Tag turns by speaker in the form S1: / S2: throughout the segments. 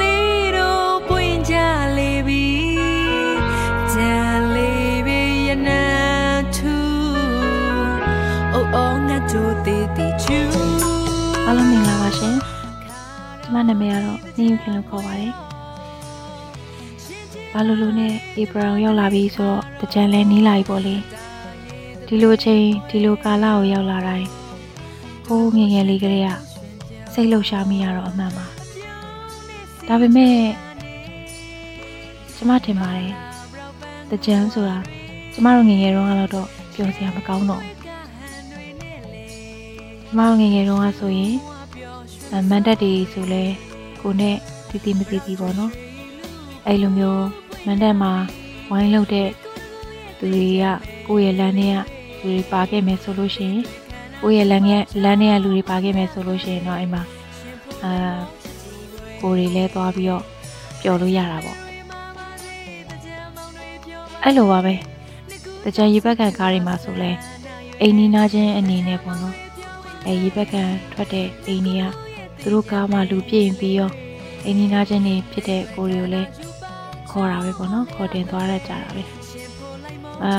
S1: လေးတို့ပွင့်ကြလေပြီကြံလေးပြီရနန်းထူအိုးအော်ငါတို့တည်တည်ချူ
S2: အားလုံးမင်္ဂလာပါရှင်ကျမနာမည်ကတော့နင်းယူခင်လို့ခေါ်ပါတယ်ဘာလို့လို့နဲ့ဧပြီအောင်ရောက်လာပြီဆိုတော့တကြံလဲနီးလာပြီပေါ့လေဒီလိုအချိန်ဒီလိုကာလကိုရောက်လာတိုင်း ဟိုးငယ်ငယ်လေးကလေးကစိတ်လှုပ်ရှားမိရတော့အမှန်ပါဒါပေမဲ့ကျမထင်ပါတယ်တကြံဆိုတာကျမတို့ငယ်ငယ်တုန်းကတော့ပျော်စရာမကောင်းတော့ဘူးကျမတို့ငယ်ငယ်တုန်းကဆိုရင်အမန်တက်တွေဆိုလဲကိုနဲ့တီတီမတီတီပေါ့နော်အဲ့လိုမျိုးမန်တက်မှာဝိုင်းလုပ်တဲ့သူတွေကကိုယ့်ရဲ့လမ်းထဲကလူတွေပါခဲ့မယ်ဆိုလို့ရှိရင် ကိုယ့်ရဲ့လမ်းထဲလမ်းထဲကလူတွေပါခဲ့မယ်ဆိုလို့ရှိရင်တော့အဲ့မှာအာကိုယ်တွေလဲသွားပြီးတော့ပျော်လို့ရတာပေါ့အဲ့လိုပါပဲတကြံရေဘက်ကန်ကားတွေမှာဆိုလဲအိမ်နီးနားချင်းအနေနဲ့ပေါ့နော်အဲရေဘက်ကန်ထွက်တဲ့အိမ်တွေကသူတို့ကားမှလူပြည့်ရင်ပြီးရောအိမ်နီးနားချင်းတွေဖြစ်တဲ့ကိုယ်တွေကိုလည်းခေါ်တာပဲပေါ့နော်ခေါ်တင်သွားရကြတာပဲအာ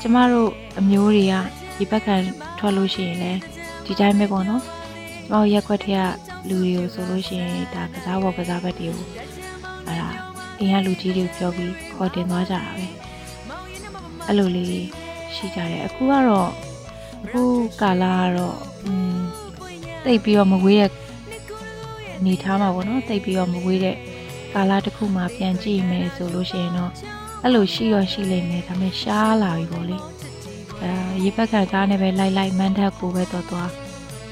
S2: ကျမတို့အမျိုးတွေက ဒီဘက်ကန်ထွက်လို့ရှိရင်လည်းဒီတိုင်းပဲပေါ့နော်ကျမတို့ရက်ခွက်ထက်ကလူတွေကိုဆိုလို့ရှိရင်ဒါကစားဘော်ကစားဘက်တွေကိုအဲ့ဒါအိမ်ကလူကြီးတွေကိုပြောပြီးခေါ်တင်သွားကြတာပဲအဲ့လိုလေးရှိကြတယ်အခုကတော့အခုကာလကတော့อืมတိတ်ပြီးတော့မဝေးတဲ့အနေထားမှာပေါ့နော်တိတ်ပြီးတော့မဝေးတဲ့ကာလတစ်ခုမှပြန်ကြည့်မယ်ဆိုလို့ရှိရင်တော့အဲ့လိုရှိရောရှိလိမ့်မယ်ဒါပေမဲ့ရှားလာပြီပေါ့လေ အဲရေပက်ခံကားနဲ့ပဲလိုက်လိုက်မန်းထက်ကိုပဲတော့သွား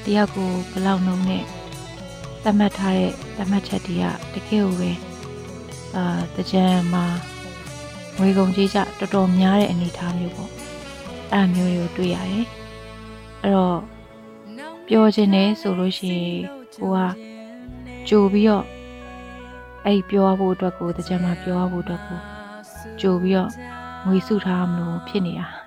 S2: တယောက်ကိုဘယ်လောက်နှုံနဲ့သတ်မှတ်ထားတဲ့သတ်မှတ်ချက်တွေကတကယ်ကိုပဲအာတကြံမှာငွေကုန်ကြီးကြတော်တော်များတဲ့အနေအထားမျိုးပေါ့အဲ့အမျိုးတွေကိုတွေ့ရတယ်အဲ့တော့ပြောခြင်းနဲ့ဆိုလို့ရှိရင်ကိုကကြိုပြီးတော့အဲ့ပြောဖို့အတွက်ကိုတကြံမှာပြောဖို့အတွက်ကိုကြိုပြီးတော့ငွေစုထားမလို့ဖြစ်နေတာ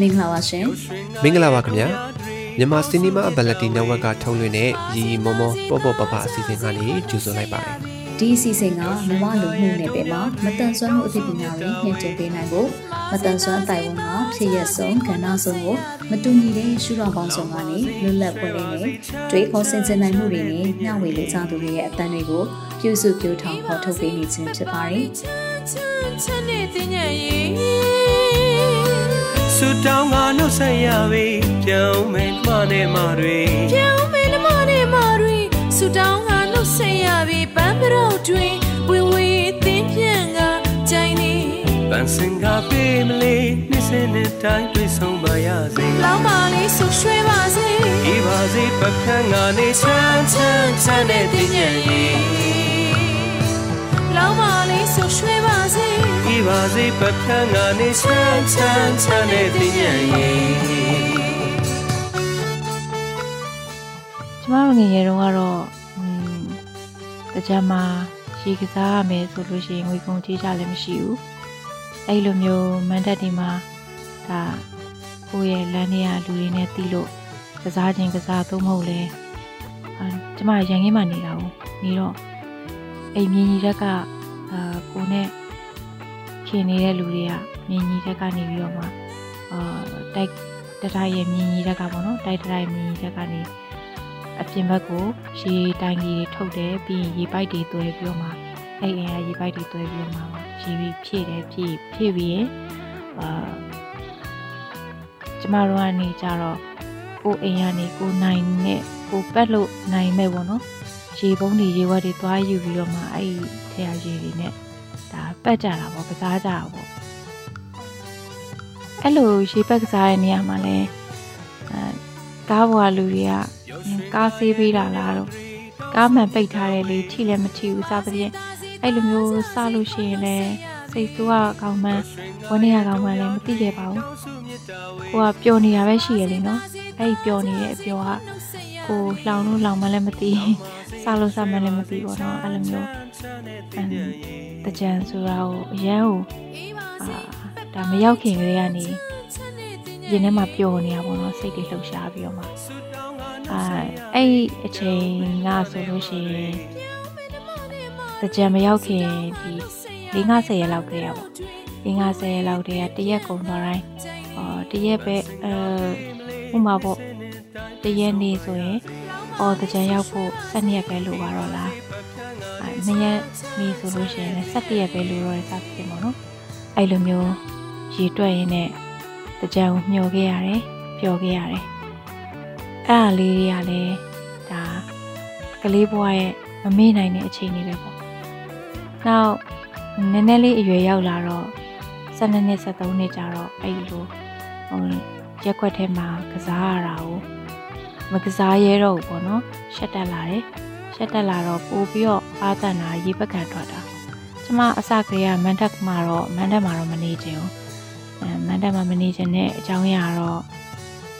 S3: မင်္ဂလာပါရှင်
S4: မင်္ဂလာပါခင်ဗျာမြန်မာစီနီမာအဘလက်တီ network ကထုတ်လွှင့်တဲ့ရီရီမောမောပေါ့ပေါ့ပပအစီအစဉ်ကနေကြိုဆိုလိုက်ပါတယ်
S3: ဒီအစီအစဉ်ကမြမလူမှုနယ်ပယ်မှာမတန်ဆွမ်းမှုအသိပညာတွေညှင့်တင်ပေးနိုင်ဖို့မတန်ဆွမ်းအတိုင်းဝန်ကဖြစ်ရဆုံးကဏ္ဍဆုံးကိုမတူညီတဲ့ရှုထောင့်ပေါင်းစုံကနေလွတ်လပ်ပွင့်လင်းတဲ့တွေးခေါ်ဆင်ခြင်နိုင်မှုတွေနဲ့မျှဝေလူစားသူတွေရဲ့အတန်းတွေကိုပြုစုပြောင်းထောင်ဖော်ထုတ်ပေးနေခြင်းဖြစ်ပါတယ်
S5: ဆူတောင်းကနှုတ်ဆက်ရပြီပြောင်းမယ်မနဲ့မတွေ
S1: ပြောင်းမင်းနမနဲ့မာရီဆူတောင်းကနှုတ်ဆက်ရပြီပန်းပရောက်တွင်ဝေဝေသင်းပြန်ကကြိုင်နေ
S5: ပန်းစင်ကပေးမလေးနှစ်စင်းနဲ့တိုင်းတွေ့ဆုံးပါရစေ
S1: လောင်းပါလေးဆူရွှဲပါစေ
S5: ဒီပါစေပကံကနေချမ်းချမ်းချမ်းနဲ့တည်ညံ့ရင်
S1: လောင်းပါလေးဆူရွှဲပါစေ
S5: ဒီ ပါစေပကံကနေချမ်းချမ်းချမ်းနဲ့တည်ညံ့ရင်
S2: ကျမတို့ငယ်ငယ်တုန်းကတော့อืมတကြမ်းမှာရေကစားရမယ်ဆိုလို့ရှိရင်ငွေကုန်ကြေးကြလည်းမရှိဘူးအဲ့လိုမျိုးမန်တက်တွေမှာဒါကိုယ့်ရဲ့လမ်းထဲကလူတွေနဲ့တီးလို့ကစားခြင်းကစားသုံးမဟုတ်လဲအာကျမရန်ကင်းမှနေတာကိုနေတော့အိမ်မြင်ကြီးတက်ကအာကိုနဲ့ ခင်နေတဲ့လူတွေကမြင်ကြီးတက်ကနေပြီးတော့မှအာတိုက်တတိုင်းရဲ့မြင်ကြီးတက်ကပေါ့နော်တိုက်တတိုင်းမြင်ကြီးတက်ကနေအပြင်ဘက်ကိုရေတိုင်ကြီးတွေထုတ်တယ်ပြီးရင်ရေပိုက်တွေတွဲပြီးတော့မှအဲ့အိမ်ကရေပိုက်တွေတွဲပြီးတော့မှရေပြီးဖြည့်တယ်ဖြည့်ဖြည့်ပြီးရင်အာကျမတို့ကနေကြတော့ကိုအိမ်ကနေကိုနိုင်နဲ့ကိုပက်လို့နိုင်မဲ့ပေါ့နော်ရေပုံးတွေရေဝက်တွေသွားယူပြီးတော့မှအဲ့ဒီထဲရရေတွေနဲ့ ဒါပက်ကြတာပေါ့ကစားကြတာပေါ့အဲ့လိုရေပက်ကစားတဲ့နေရာမှာလဲအဲကားပေါ်ကလူတွေကကားဆေးပေးတာလားတော့ကားမှန်ပိတ်ထားတယ်လေထိလည်းမထိဘူးစသဖြင့်အဲ့လိုမျိုးစလို့ရှိရင်လည်း စိတ်ဆိုးရကောင်မှန်းဝန်းနေရကောင်မှန်းလည်းမသိခဲ့ပါဘူးကိုကပျော်နေတာပဲရှိရလေနော်အဲ့ဒီပျော်နေတဲ့အပျော်ကကိုလှောင်လို့လှောင်မှလည်းမသိစားလို့စားမှလည်းမသိပေါ့နော်အဲ့လိုမျိုးတကြံဆိုတာကိုအရန်ကိုအာဒါမရောက်ခင်ကလေးကနေရင်ထဲမှာပျော်နေတာပေါ့နော်စိတ်တွေလှုပ်ရှားပြီးတော့မှအာအဲ့အချိန်ကဆိုလို့ရှိရင်တကြံမရောက်ခင်ဒီ 50ရက်လောက်ကလေးอ่ะပေါ့၄50ရက်လောက်တည်းကတရက်ကုန်သွားတိုင်းအော်တရက်ပဲအဲဥမာပေါ့တရက်နေဆိုရင်အော်တကြံရောက်ဖို့7ရက်ပဲလိုပါတော့လားအဲ2ရက်နေဆိုလို့ရှိရင်7ရက်ပဲလိုတော့စသဖြင့်ပေါ့နော်အဲ့လိုမျိုးရေတွက်ရင်းနဲ့တကြံကိုမျှော်ခဲ့ရတယ်ပျော်ခဲ့ရတယ်အဲ့ဒါလေးတွေကလည်းဒါကလေးဘွားရဲ့မမေ့နိုင်တဲ့အချိန်တွေပဲပေါ့နောက် နည်းနည်းလေးအရွယ်ရောက်လာတော့12နှစ်13နှစ်ကြာတော့အဲ့လိုဟိုရက်ွက်ထဲမှာကစားရတာကိုမကစားရဲတော့ဘူးပေါ့နော်ရှက်တက်လာတယ်ရှက်တက်လာတော့ပို့ပြီးတော့အားတန်တာရေပက်ခံထွက်တာကျမအစကလေးကမန်တက်မှာတော့မန်တက်မှာတော့မနေချင်ဘူးအဲမန်တက်မှာမနေချင်တဲ့အကြောင်းအရာတော့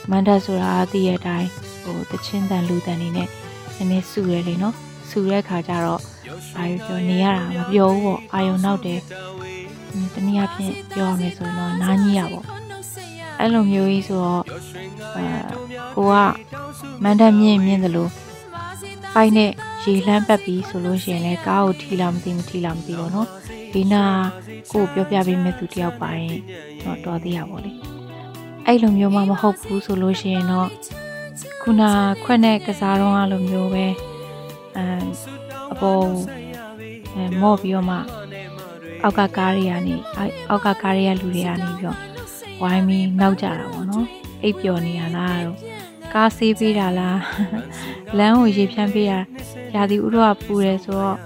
S2: မန်တက်ဆိုတာသိရတဲ့အတိုင်းဟိုတချင်းတန်လူတန်နေနဲ့နည်းနည်းစုရဲလေနော်စုရဲခါကျတော့ အာရုံပြောနေရတာမပြောဘူးပေါ့အာယုံနောက်တယ်တနည်းအားဖြင့်ပြောရမယ်ဆိုရင်တော့နားကြီးရပေါ့အဲ့လိုမျိုးကြီးဆိုတော့အဲကိုကမန်တက်မြင့်မြင့်တယ်လို့ပိုက်နဲ့ရေလှမ်းပတ်ပြီးဆိုလို့ရှိရင်လည်းကားကိုထီလာမသိမထီလာမသိတော့နော်ဒီနာကိုပြောပြပေးမဲ့သူတယောက်ပါရင်တော့တော်သေးရပါလေအဲ့လိုမျိုးမှမဟုတ်ဘူးဆိုလို့ရှိရင်တော့ခုနခွက်နဲ့ကစားတော့အလိုမျိုးပဲအမ် အပေါ်အဲမော့ပြီးတော့မှအောက်ကကားတွေကနေအောက်ကကားတွေကလူတွေကနေပြီးတော့ဝိုင်းပြီးနောက်ကြတာပေါ့နော်အိပ်ပျော်နေရလားတော့ကားဆေးပေးတာလားလမ်းကိုရေဖြန်းပေးတာရာသီဥတုကပူတယ်ဆိုတော့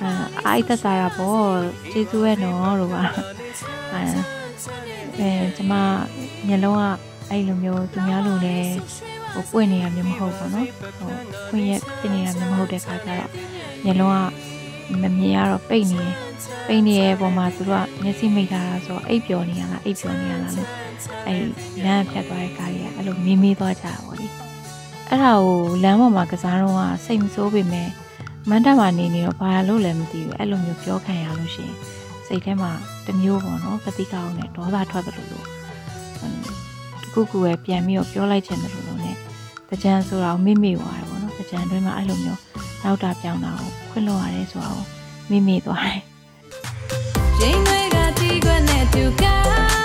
S2: အဲအိုက်သက်သာတာပေါ့ကျေးဇူးရဲ့နော်တို့ကအဲအဲကျမမျက်လုံးကအဲ့လိုမျိုးသူများလိုလဲ ဟိုပွင့်နေရမျိုးမဟုတ်ဘူးနော်ဟိုပွင့်ရပြနေရမျိုးမဟုတ်တဲ့ခါကျတော့မျက်လုံးကမမြင်ရတော့ပိတ်နေတယ်ပိတ်နေရဲ့ပုံမှာသူတို့ကမျက်စိမိတ်ထားတာဆိုတော့အိပ်ပျော်နေရလားအိပ်ပျော်နေရလားလို့အဲ့လမ်းဖြတ်သွားတဲ့ကားကြီးကအဲ့လိုမေးမေးသွားကြတာပေါ့လေအဲ့ဒါကိုလမ်းပေါ်မှာကစားတော့ကစိတ်မဆိုးပေမဲ့မန္တမနေနေတော့ဘာလို့လဲမသိဘူးအဲ့လိုမျိုးပြောခံရလို့ရှိရင်စိတ်ထဲမှာတမျိုးပေါ့နော်ပတိကောင်းနဲ့ဒေါသထွက်တယ်လို့လို့ခုခုပဲပြန်ပြီးတော့ပြောလိုက်ချင်တယ်လို့ တကြံဆိုတာကိုမိမိသွားတယ်ပေါ့နော်တကြံတွင်းမှာအဲ့လိုမျိုးနောက်တာပြောင်းတာကိုခွင့်လွှတ်ရတယ်ဆိုတာကိုမိမိသွားတယ်
S1: ရင်းတွေကတီးခွက်နဲ့တူကား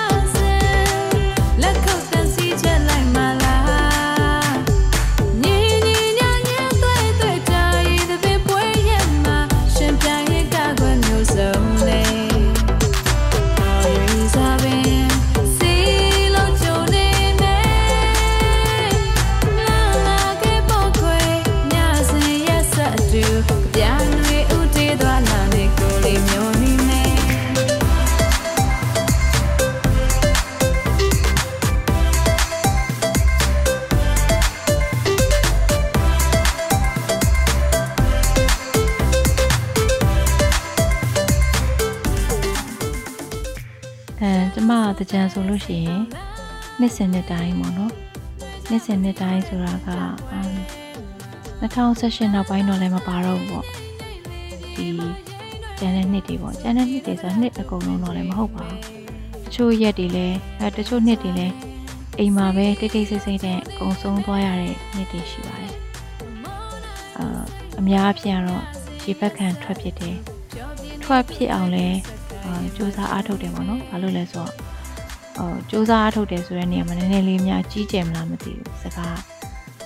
S2: တကြံဆိုလို့ရှိရင်နှစ်စင်နှစ်တိုင်းပေါ့နော်နှစ်စင်နှစ်တိုင်းဆိုတာက2018နောက်ပိုင်းတော့လည်းမပါတော့ဘူးပေါ့ဒီကျန်တဲ့နှစ်တွေပေါ့ကျန်တဲ့နှစ်တွေဆိုတော့နှစ်အကုန်လုံးတော့လည်းမဟုတ်ပါဘူးတချို့ရက်တွေလည်းအဲတချို့နှစ်တွေလည်းအိမ်မှာပဲတိတ်တိတ်ဆိတ်ဆိတ်နဲ့အကုန်ဆုံးသွားရတဲ့နှစ်တွေရှိပါတယ်အာအများအပြားတော့ရေဘက်ခံထွက်ဖြစ်တယ်ထွက်ဖြစ်အောင်လဲအာစူးစမ်းအားထုတ်တယ်ပေါ့နော်။ဘာလို့လဲဆိုတော့ အော်စူးစမ်းအားထုတ်တယ်ဆိုတဲ့နေရာမှာနည်းနည်းလေးများကြီးကျယ်မလားမသိဘူး။စကား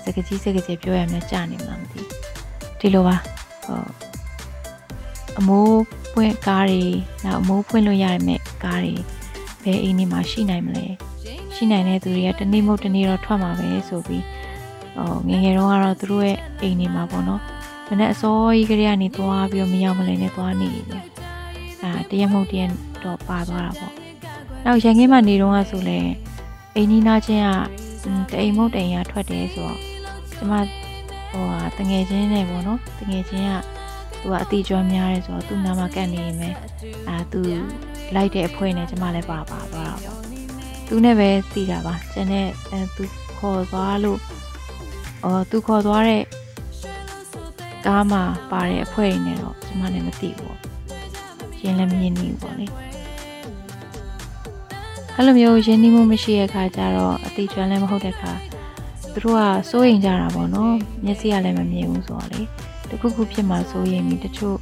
S2: စကားကြီးစကားကြီးပြောရမယ်ကြာနေမလားမသိဘူး။ဒီလိုပါဟောအမိုးပွင့်ကားတွေနောက်အမိုးပွင့်လို့ရရမယ့်ကားတွေဘယ်အိမ်နေမှာရှိနိုင်မလဲ။ရှိနိုင်တဲ့သူတွေကတနေ့မဟုတ်တနေ့တော့ထွက်မှာပဲဆိုပြီးဟောငယ်ငယ်တော့ကတော့သူတို့ရဲ့အိမ်နေမှာပေါ့နော်။မနေ့အစောကြီးကလေးကနေသွားပြီးတော့မရောက်မလဲနဲ့သွားနေတယ်။အာတရက်မဟုတ်တရက်တော့ပါသွားတာပေါ့။ နောက်ရန်ကင်းမှာနေတော့ကဆိုလဲအိမ်နီးနားချင်းကတအိမ်မဟုတ်တအိမ်ကထွက်တယ်ဆိုတော့ကျမဟိုဟာတငယ်ချင်းနဲ့ပေါ့နော်တငယ်ချင်းကသူကအတိကျွမ်းများတယ်ဆိုတော့သူ့နာမကတ်နေရင်ပဲအာသူလိုက်တဲ့အဖွဲနဲ့ကျမလည်းပါပါသွားတာပေါ့သူနဲ့ပဲသိတာပါကျန်တဲ့အဲသူခေါ်သွားလို့အော်သူခေါ်သွားတဲ့ကားမှာပါတဲ့အဖွဲတွေနဲ့တော့ကျမလည်းမသိဘူးပေါ့ရင်လည်းမရင်နေဘူးပေါ့လေ အဲ့လိုမျိုးရင်းနှီးမှုမရှိတဲ့ခါကျတော့အတိကျွမ်းလည်းမဟုတ်တဲ့ခါသူတို့ကစိုးရင်ကြတာပေါ့နော်မျက်စိကလည်းမမြင်ဘူးဆိုတော့လေတခုခုဖြစ်မှစိုးရင်ပြီးတချို့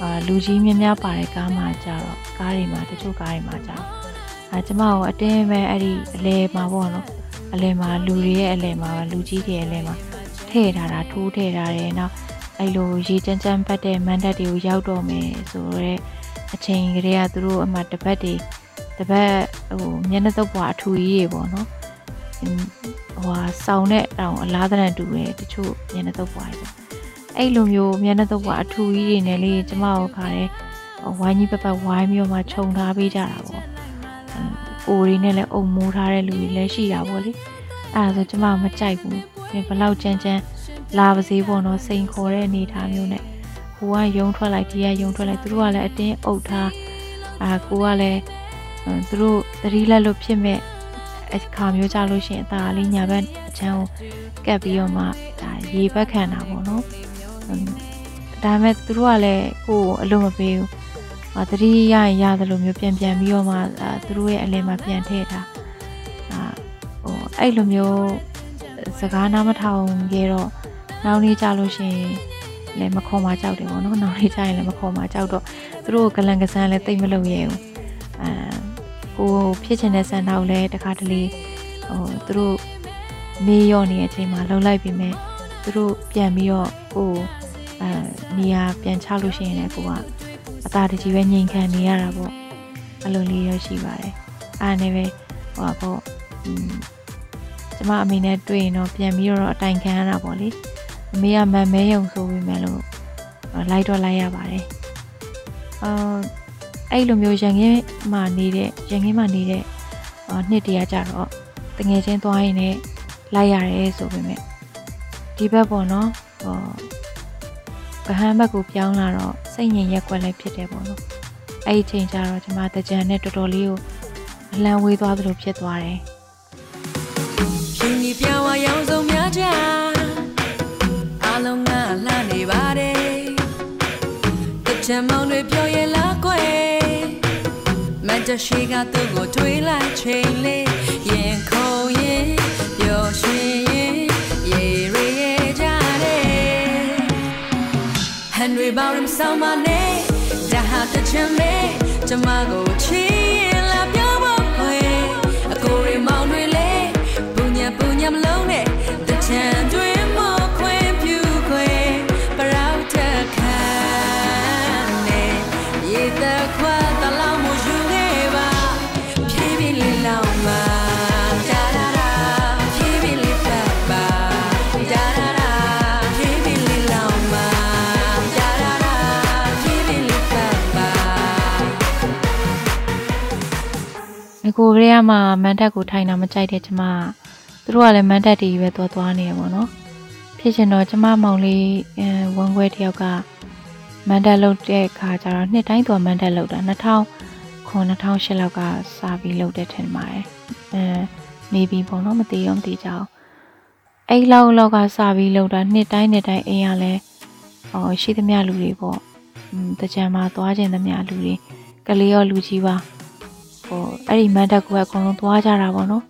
S2: အာလူကြီးများများပါတဲ့ကားမှာကြတော့ကားတွေမှာတချို့ကားတွေမှာကြတော့အာကျမကိုအတင်းပဲအဲ့ဒီအလဲမှာပေါ့နော်အလဲမှာလူတွေရဲ့အလဲမှာလူကြီးတွေရဲ့အလဲမှာထည့်ထားတာထိုးထည့်ထားတယ်နောက်အဲ့လိုရေကြမ်းကြမ်းပတ်တဲ့မန်တက်တွေကိုရောက်တော့မယ်ဆိုတော့အချိန်ကလေးကသူတို့အမှတပတ်တွေ တပတ်ဟိုမျက်နှာသုပ်ပွားအထူကြီးတွေပေါ့နော်ဟိုဟာစောင်းတဲ့တောင်အလားတန်တူတယ်တချို့မျက်နှာသုပ်ပွားတွေအဲ့လိုမျိုးမျက်နှာသုပ်ပွားအထူကြီးတွေနဲ့လေကျမတို့ခါတယ်ဝိုင်းကြီးပပတ်ဝိုင်းမျိုးမှခြုံထားပေးကြတာပေါ့အိုတွေနဲ့လည်းအုံမိုးထားတဲ့လူတွေလည်းရှိတာပေါ့လေအဲ့ဒါဆိုကျမမကြိုက်ဘူးဘယ်လောက်ကြမ်းကြမ်းလာပါစေပေါ့နော်စိန်ခေါ်တဲ့အနေထားမျိုးနဲ့ဟိုကယုံထွက်လိုက်ဒီကယုံထွက်လိုက်သူတို့ကလည်းအတင်းအုပ်ထားအာကိုကလည်း သူတို့သတိလက်လို့ဖြစ်မဲ့အခါမျိုးကြလို့ရှိရင်အသာလေးညာဘက်အချမ်းကိုကပ်ပြီးတော့မှဒါရေဘက်ခံတာပေါ့နော်ဒါပေမဲ့သူတို့ကလည်းကိုယ်အလုံးမပေးဘူးအာသတိရရင်ရတယ်လို့မျိုးပြန်ပြန်ပြီးတော့မှသူတို့ရဲ့အလဲမှာပြန်ထည့်တာအာဟိုအဲ့လိုမျိုးစကားနားမထောင်ခဲ့တော့နောက်နေ့ကြလို့ရှိရင်လည်းမခေါ်မှကြောက်တယ်ပေါ့နော်နောက်နေ့ကျရင်လည်းမခေါ်မှကြောက်တော့သူတို့ကလန်ကဆန်းလည်းတိတ်မလုပ်ရဲဘူးအာ ကိုဖြစ်ချင်တဲ့ဆန္ဒကိုလည်းတခါတလေဟိုသူတို့မေးရောနေတဲ့အချိန်မှာလှုပ်လိုက်ပြီးမဲ့သူတို့ပြန်ပြီးတော့ကိုအဲနေရာပြန်ချလို့ရှိရင်လည်းကိုကအသာတကြီးပဲငြိမ်ခံနေရတာပေါ့အလိုလေးရရှိပါတယ်အားနဲ့ပဲဟိုပေါ့อืมကျမအမေနဲ့တွေ့ရင်တော့ပြန်ပြီးတော့အတိုင်ခံရတာပေါ့လေအမေကမန်မဲယုံဆိုပြီးမဲ့လို့လိုက်တော့လိုက်ရပါတယ်အာ အဲ့လိုမျိုးရန်ကင်းမှာနေတဲ့ရန်ကင်းမှာနေတဲ့နှစ်တည်းကြတော့တငယ်ချင်းသွားရင်လည်းလိုက်ရတယ်ဆိုပေမဲ့ဒီဘက်ပေါ့နော်ဟောဗဟန်းဘက်ကိုပြောင်းလာတော့စိတ်ငြိမ်ရက်ွက်လည်းဖြစ်တယ်ပေါ့နော်အဲ့ဒီချိန်ကျတော့ကျွန်မတကြံနဲ့တော်တော်လေးကိုအလံဝေးသွားသလိုဖြစ်သွားတယ်
S1: ရှင်ကြီးပြောင်းဝရောင်စုံများကြအလုံးကလှနေပါတယ်တကြံမောင်တွေပြောရလားကွယ်မန် တရှိကသူ့ကိုတွေးလိုက်ချိန်လေးရင်ခုန်ရင်ပျော်ရွှင်ရင်ရေရေကြတယ်ဟန်ရီဘောင်ရမ်ဆောင်မနဲ့ဒါဟာတချင်လေးကျမကို ကိုကလေး
S2: ကမှမန်တက်ကိုထိုင်တာမကြိုက်တဲ့ကျမကသူတို့ကလည်းမန်တက်တီးပဲသွားသွားနေရပေါ့နော်ဖြစ်ချင်တော့ကျမမောင်လေးအဲဝမ်ခွဲတယောက်ကမန်တက်လုပ်တဲ့ခါကျတော့နှစ်တိုင်းသွားမန်တက်လုပ်တာ2000ခွန်2008လောက်ကစပြီးလုပ်တဲ့ထင်ပါတယ်အဲနေပြီပေါ့နော်မသိရောမသိကြအောင်အဲ့လောက်လောက်ကစပြီးလုပ်တာနှစ်တိုင်းနှစ်တိုင်းအိမ်ကလည်းဟောရှိသမျှလူတွေပေါ့อืมတကြံမှာသွားခြင်းသမျှလူတွေကလေးရောလူကြီးပါ ဟိုအဲ့ဒီမန်တက်ကိုအကုန်လုံးသွားကြတာပေါ့နော်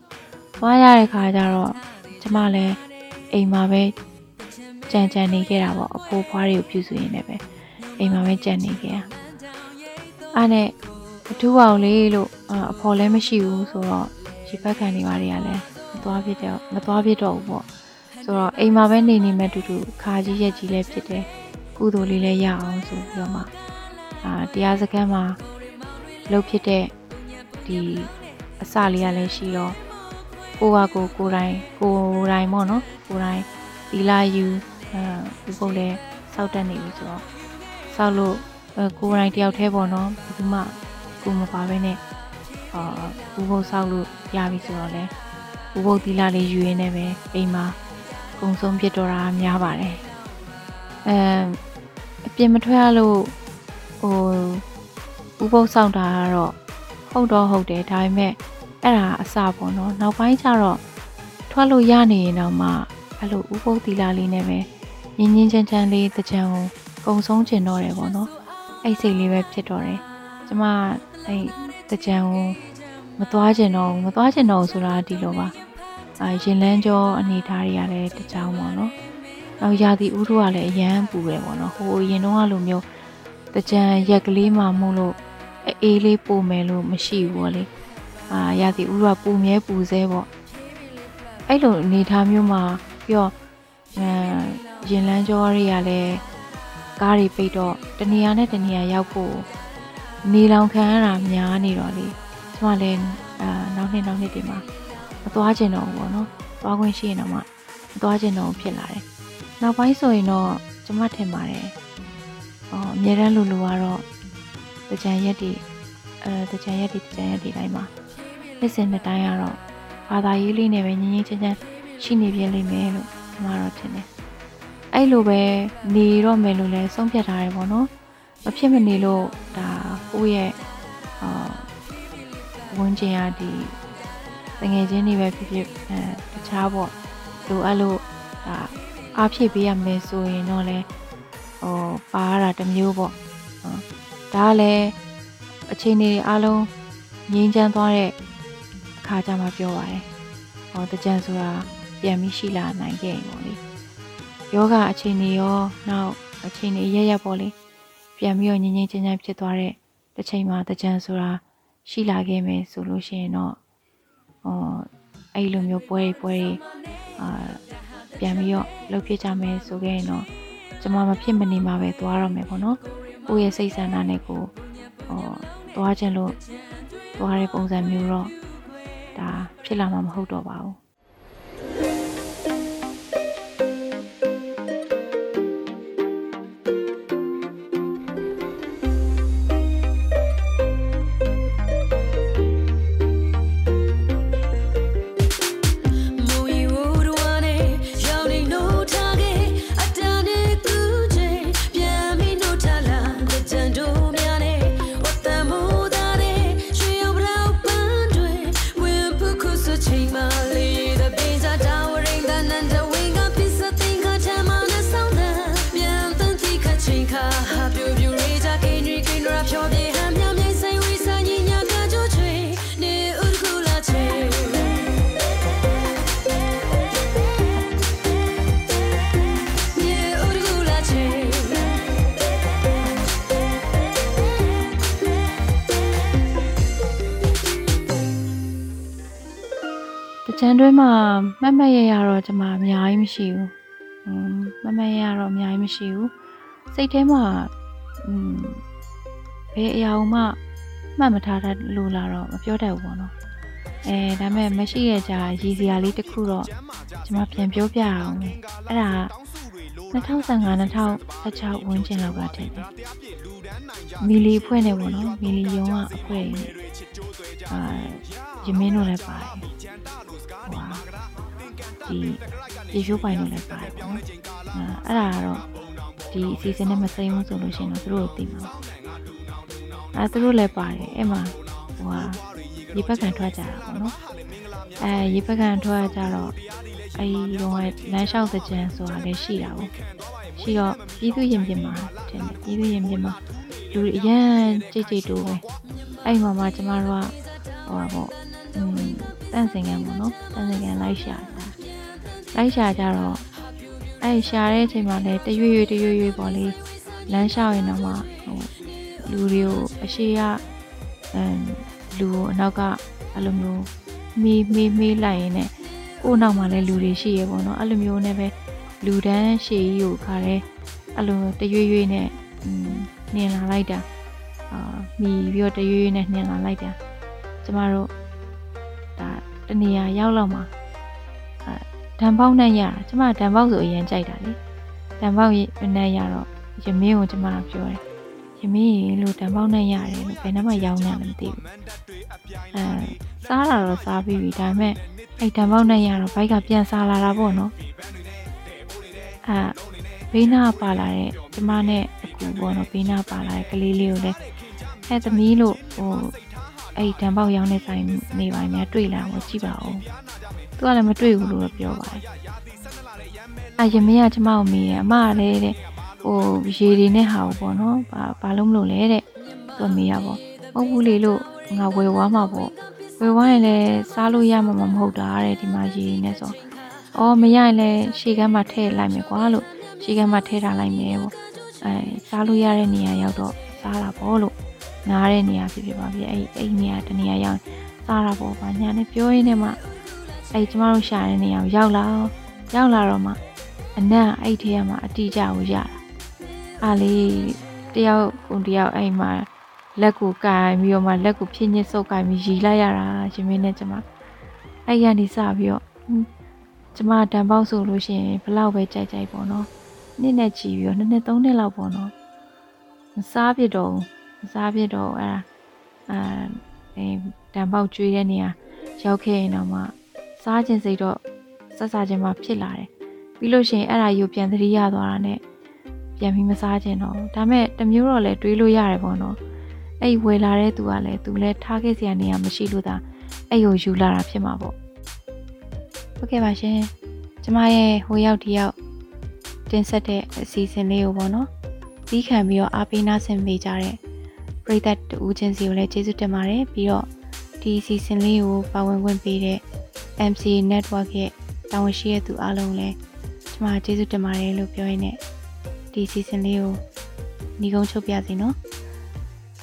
S2: သွားရတဲ့ခါကျတော့ကျမလည်းအိမ်မှာပဲကြံကြံနေခဲ့တာပေါ့အဖိုးဖွားတွေကိုပြုစုရင်းနဲ့ပဲအိမ်မှာပဲကြံနေခဲ့တာအဲ့နဲ့အထူးအောင်လေးလို့အဖော်လည်းမရှိဘူးဆိုတော့ရေဘက်ခံနေပါတွေကလည်းမသွားဖြစ်တော့မသွားဖြစ်တော့ဘူးပေါ့ဆိုတော့အိမ်မှာပဲနေနေမဲ့တူတူခါကြီးရက်ကြီးလည်းဖြစ်တယ်ကုသိုလ်လေးလည်းရအောင်ဆိုပြီးတော့မှအာတရားစခန်းမှာလှုပ်ဖြစ်တဲ့ ဒီအစလေးကလည်းရှိတော့ကိုကကိုကိုတိုင်းကိုတိုင်းပေါ့နော်ကိုတိုင်းဒီလာယူအဲဒီပုတ်လည်းစောက်တက်နေပြီဆိုတော့စောက်လို့ကိုတိုင်းတယောက်တည်းပေါ့နော်ဘယ်သူမှကိုမပါဘဲနဲ့အာဘူဘုတ်စောက်လို့ရပြီဆိုတော့လေဘူဘုတ်ဒီလာလေးယူရင်းနဲ့ပဲအိမ်မှာကုံဆုံးဖြစ်တော့တာများပါတယ်အဲအပြင်မထွက်ရလို့ဟိုဥပုပ်ဆောင်တာကတော့ ဟုတ်တော့ဟုတ်တယ်ဒါပေမဲ့အဲ့ဒါအစပေါ့နော်နောက်ပိုင်းကျတော့ထွက်လို့ရနေရင်တော့မှအဲ့လိုဥပုပ်တီလာလေးနဲ့ပဲငင်းငင်းချမ်းချမ်းလေးတကြံကိုကုံဆုံးကျင်တော့တယ်ပေါ့နော်အဲ့စိတ်လေးပဲဖြစ်တော့တယ်ကျမအဲ့တကြံကိုမသွားကျင်တော့ဘူးမသွားကျင်တော့ဘူးဆိုတာဒီလိုပါအာရင်လန်းကြောအနေထားတွေကလည်းတကြောင်ပေါ့နော်နောက်ရာသီဥတုကလည်းအရန်ပူတယ်ပေါ့နော်ဟိုရင်တော့ကလိုမျိုးတကြံရက်ကလေးမှမို့လို့ အေးလေးပို့မယ်လို့မရှိဘူးပေါ့လေအာရာသီဥတုကပူမြဲပူစဲပေါ့အဲ့လိုအနေထားမျိုးမှာပြီးတော့အဲရင်လန်းကြောတွေကလည်းကားတွေပိတ်တော့တနေရာနဲ့တနေရာရောက်ဖို့နေလောင်ခံရတာများနေတော့လေကျမလည်းအာနောက်နှစ်နောက်နှစ်ဒီမှာမသွားကျင်တော့ဘူးပေါ့နော်သွားခွင့်ရှိရင်တော့မှမသွားကျင်တော့ဘူးဖြစ်လာတယ်နောက်ပိုင်းဆိုရင်တော့ကျမထင်ပါတယ်အော်အများတန်းလူလူကတော့ တကြံရက်တွေအဲတကြံရက်တွေတကြံရက်တွေတိုင်းမှာနှစ်စဉ်နှစ်တိုင်းကတော့ဘာသာရေးလေးနဲ့ပဲငြင်းငြင်းချမ်းချမ်းရှိနေပြလိမ့်မယ်လို့ကျမတော့ထင်တယ်အဲ့လိုပဲနေတော့မယ်လို့လည်းဆုံးဖြတ်ထားတယ်ပေါ့နော်မဖြစ်မနေလို့ဒါကိုယ့်ရဲ့အာဝန်ကျင်ရဒီတငယ်ချင်းတွေပဲဖြစ်ဖြစ်အဲတခြားပေါ့လိုအပ်လို့ဒါအားဖြည့်ပေးရမယ်ဆိုရင်တော့လေဟိုပါရတာတစ်မျိုးပေါ့နော် ဒါကလည်းအခြေအနေတွေအားလုံးငြင်းချမ်းသွားတဲ့အခါကျမှပြောပါတယ်ဟောတကြံဆိုတာပြန်ပြီးရှိလာနိုင်ခဲ့ရင်ပေါ့လေယောဂအခြေအနေရောနောက်အခြေအနေရရပေါ့လေပြန်ပြီးတော့ငြင်းငြင်းချမ်းချမ်းဖြစ်သွားတဲ့တစ်ချိန်မှာတကြံဆိုတာရှိလာခဲ့မယ်ဆိုလို့ရှိရင်တော့ဟောအဲ့လိုမျိုးပွဲတွေပွဲတွေအာပြန်ပြီးတော့လှုပ်ဖြစ်ကြမယ်ဆိုခဲ့ရင်တော့ကျွန်မမဖြစ်မနေမှာပဲသွားရမယ်ပေါ့နော် ကိုယ့်ရဲ့စိတ်ဆန္ဒနဲ့ကိုဟောသွားခြင်းလို့သွားတဲ့ပုံစံမျိုးတော့ဒါဖြစ်လာမှာမဟုတ်တော့ပါဘူး
S1: ဂျန်တွင်းမှာမတ်မ
S2: တ်ရရတော့ကျွန်မအများကြီးမရှိဘူး။မတ်မတ်ရရတော့အများကြီးမရှိဘူး။စိတ်ထဲမှာဘယ်အရာမှမှတ်မထားတတ်လို့လာတော့မပြောတတ်ဘူးပေါ့နော်။အဲဒါမဲ့မရှိရကြရည်စရာလေးတစ်ခုတော့ကျွန်မပြန်ပြောပြအောင်လေ။အဲ့ဒါ2015 2016ဝန်းကျင်လောက်ကတည်းကမီလီအဖွဲ့နဲ့ပေါ့နော်မီလီယုံကအဖွဲ့ကြီးအာရမင်းတို့လည်းပါတယ် ဒီရေရှိုးပိုင်တို့လည်းပါတယ်ပေါ့နော်။အဲအဲ့ဒါကတော့ဒီအစီအစဉ်နဲ့မစိမ်းဘူးဆိုလို့ရှိရင်တော့သူတို့ကိုသိမှာ။အဲသူတို့လည်းပါတယ်အဲ့မှာဟိုဟာရေပက်ကန်ထွက်ကြတာပေါ့နော်။အဲရေပက်ကန်ထွက်ကြတော့အဲဒီတော့လမ်းလျှောက်တဲ့ကြံဆိုတာလည်းရှိတာပေါ့။ရှိတော့ပြည်သူရင်ပြင်မှာတင်တယ်ပြည်သူရင်ပြင်မှာလူတွေအရန်ကြိတ်ကြိတ်တိုးပဲ။အဲ့မှာမှကျမတို့ကဟိုပါပေါ့อืมတန့်စင်ကန်ပေါ့နော်တန့်စင်ကန်လိုက်ရှာတာ လိုက်ရှာကြတော့အဲ့ရှာတဲ့အချိန်မှာလည်းတရွေ့ရွေ့တရွေ့ရွေ့ပေါ့လေလမ်းလျှောက်ရင်တော့မှဟိုလူတွေကိုအရှိရအမ်လူကိုအနောက်ကအဲ့လိုမျိုးမီးမီးမီးလိုက်ရင်ねကို့နောက်မှာလည်းလူတွေရှိရပေါ့နော်အဲ့လိုမျိုးနဲ့ပဲလူတန်းရှည်ကြီးကိုခါရဲအဲ့လိုတရွေ့ရွေ့နဲ့อืมနင်လာလိုက်တာအာမီပြီးတော့တရွေ့ရွေ့နဲ့နင်လာလိုက်တာကျမတို့ဒါတနေရာရောက်လောက်မှာ အဲဓာန်ပေါက်နဲ့ရတာကျမဓာန်ပေါက်ဆိုအရင်ကြိုက်တာလေဓာန်ပေါက်နဲ့ရတော့ရမင်းကိုကျမကပြောတယ်ရမင်းရေလို့ဓာန်ပေါက်နဲ့ရတယ်လို့ဘယ်နှမရောင်းနေလဲမသိဘူးအဲစားတာတော့စားပြီးပြီဒါပေမဲ့အဲ့ဓာန်ပေါက်နဲ့ရတော့ဘိုက်ကပြန်စားလာတာပေါ့နော်အာဘေးနာပါလာတဲ့ကျမနဲ့အကူပေါ့နော်ဘေးနာပါလာတဲ့ကလေးလေးကိုလည်းအဲသမီးလို့ဟို အဲ့ဒီတံပေါက်ရောင်းတဲ့ဆိုင်နေပါများတွေ့လာတော့ကြည့်ပါဦးသူကလည်းမတွေ့ဘူးလို့ပြောပါတယ်အယမေကကျမကိုမေးတယ်အမကလည်းတဲ့ဟိုရေတွေနဲ့ဟာပေါ့နော်ဘာဘာလို့မလို့လဲတဲ့သူမေးရပေါ့မဟုတ်ဘူးလေလို့ငါဝယ်ဝါမှာပေါ့ဝယ်ဝါရင်လည်းစားလို့ရမှာမဟုတ်တာတဲ့ဒီမှာရေတွေနဲ့ဆိုအော်မရရင်လည်းရှေ့ကမ်းမှာထည့်လိုက်မယ်ကွာလို့ရှေ့ကမ်းမှာထည့်ထားလိုက်မယ်ပေါ့အဲစားလို့ရတဲ့နေရာရောက်တော့စားတာပေါ့လို့ နားတဲ့နေရာဖြစ်ဖြစ်ပါပြီအဲ့အဲ့နေရာတနေရာရောက်စားတာပေါ့ဗာညာနဲ့ပြောရင်းနဲ့မှအဲ့ကျမတို့ရှာတဲ့နေရာကိုရောက်လာရောက်လာတော့မှအနက်အဲ့ထဲမှာအတိအကျကိုရတာအားလေးတယောက်ကိုတယောက်အဲ့မှာလက်ကိုကင်ပြီးတော့မှလက်ကိုဖြစ်ညစ်ဆုပ်ကင်ပြီးရီလိုက်ရတာရှင်မင်းနဲ့ကျမအဲ့ရနေစပြီးတော့ကျမတန်ပေါက်ဆိုလို့ရှိရင်ဘလောက်ပဲကြိုက်ကြိုက်ပေါ့နော်နှစ်နဲ့ချီပြီးတော့နှစ်နှစ်သုံးနှစ်လောက်ပေါ့နော်မစားပြတော့ မစားပြတော့အဲ့ဒါအာအဲတန်ပေါက်ကျွေးတဲ့နေရာရောက်ခဲ့ရင်တော့မှစားခြင်းစိတ်တော့ဆက်စားခြင်းမှဖြစ်လာတယ်ပြီးလို့ရှိရင်အဲ့ဒါယူပြန်သတိရသွားတာနဲ့ပြန်ပြီးမစားခြင်းတော့ဒါမဲ့တမျိုးတော့လဲတွေးလို့ရတယ်ပေါ့နော်အဲ့ဝယ်လာတဲ့သူကလည်းသူလည်းထားခဲ့စရာနေရာမရှိလို့သာအဲ့ကိုယူလာတာဖြစ်မှာပေါ့ဟုတ်ကဲ့ပါရှင်ကျမရဲ့ဟိုရောက်ဒီရောက်တင်ဆက်တဲ့အစီအစဉ်လေးကိုပေါ့နော်ပြီးခံပြီးတော့အားပေးနာဆင်ပေးကြတဲ့ ပရိသတ်တူချင်းစီကိုလည်းကျေးဇူးတင်ပါတယ်ပြီးတော့ဒီအစီအစဉ်လေးကိုပါဝင်ခွင့်ပေးတဲ့ MC Network ရဲ့တာဝန်ရှိတဲ့သူအားလုံးလည်းကျမကျေးဇူးတင်ပါတယ်လို့ပြောရင်းနဲ့ဒီအစီအစဉ်လေးကိုညီကုန်းချုပ်ပြစီနော်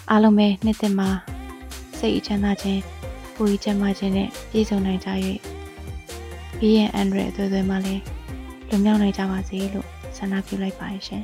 S2: အားလုံးပဲနှစ်သက်မှာစိတ်အချမ်းသာခြင်းပူရီချမ်းသာခြင်းနဲ့ပြည့်စုံနိုင်ကြ၍ပြီးရင်အန်ဒရအသွေးသွေးမှလည်းလွန်မြောက်နိုင်ကြပါစေလို့ဆန္ဒပြုလိုက်ပါတယ်ရှင်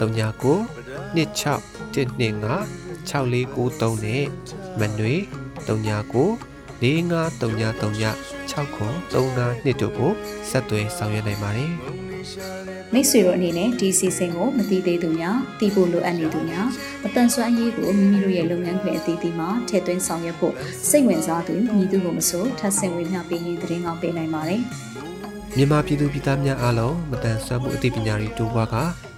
S4: 39 26 125 6493နဲ့မနွေ39 453939 6ခု39တို့ကိုဆက်သွယ်ဆောင်ရွက်နိုင်ပါတယ်
S3: မိတ်ဆွေတို့အနေနဲ့ဒီအစီအစဉ်ကိုမသိသေးသူများသိဖို့လိုအပ်နေသူများမတန်ဆွမ်းအရေးကိုမိမိတို့ရဲ့လုပ်ငန်းခွင်အသီးသီးမှာထည့်သွင်းဆောင်ရွက်ဖို့စိတ်ဝင်စားသူညီသူကိုမဆိုထပ်ဆင့်ဝင်မျှပေးရင်သတင်းကောင်းပေးနိုင်ပါတယ်
S4: မြန်မာပြည်သူပြည်သားများအားလုံးမတန်ဆွမ်းမှုအသိပညာတွေတိုးပွားက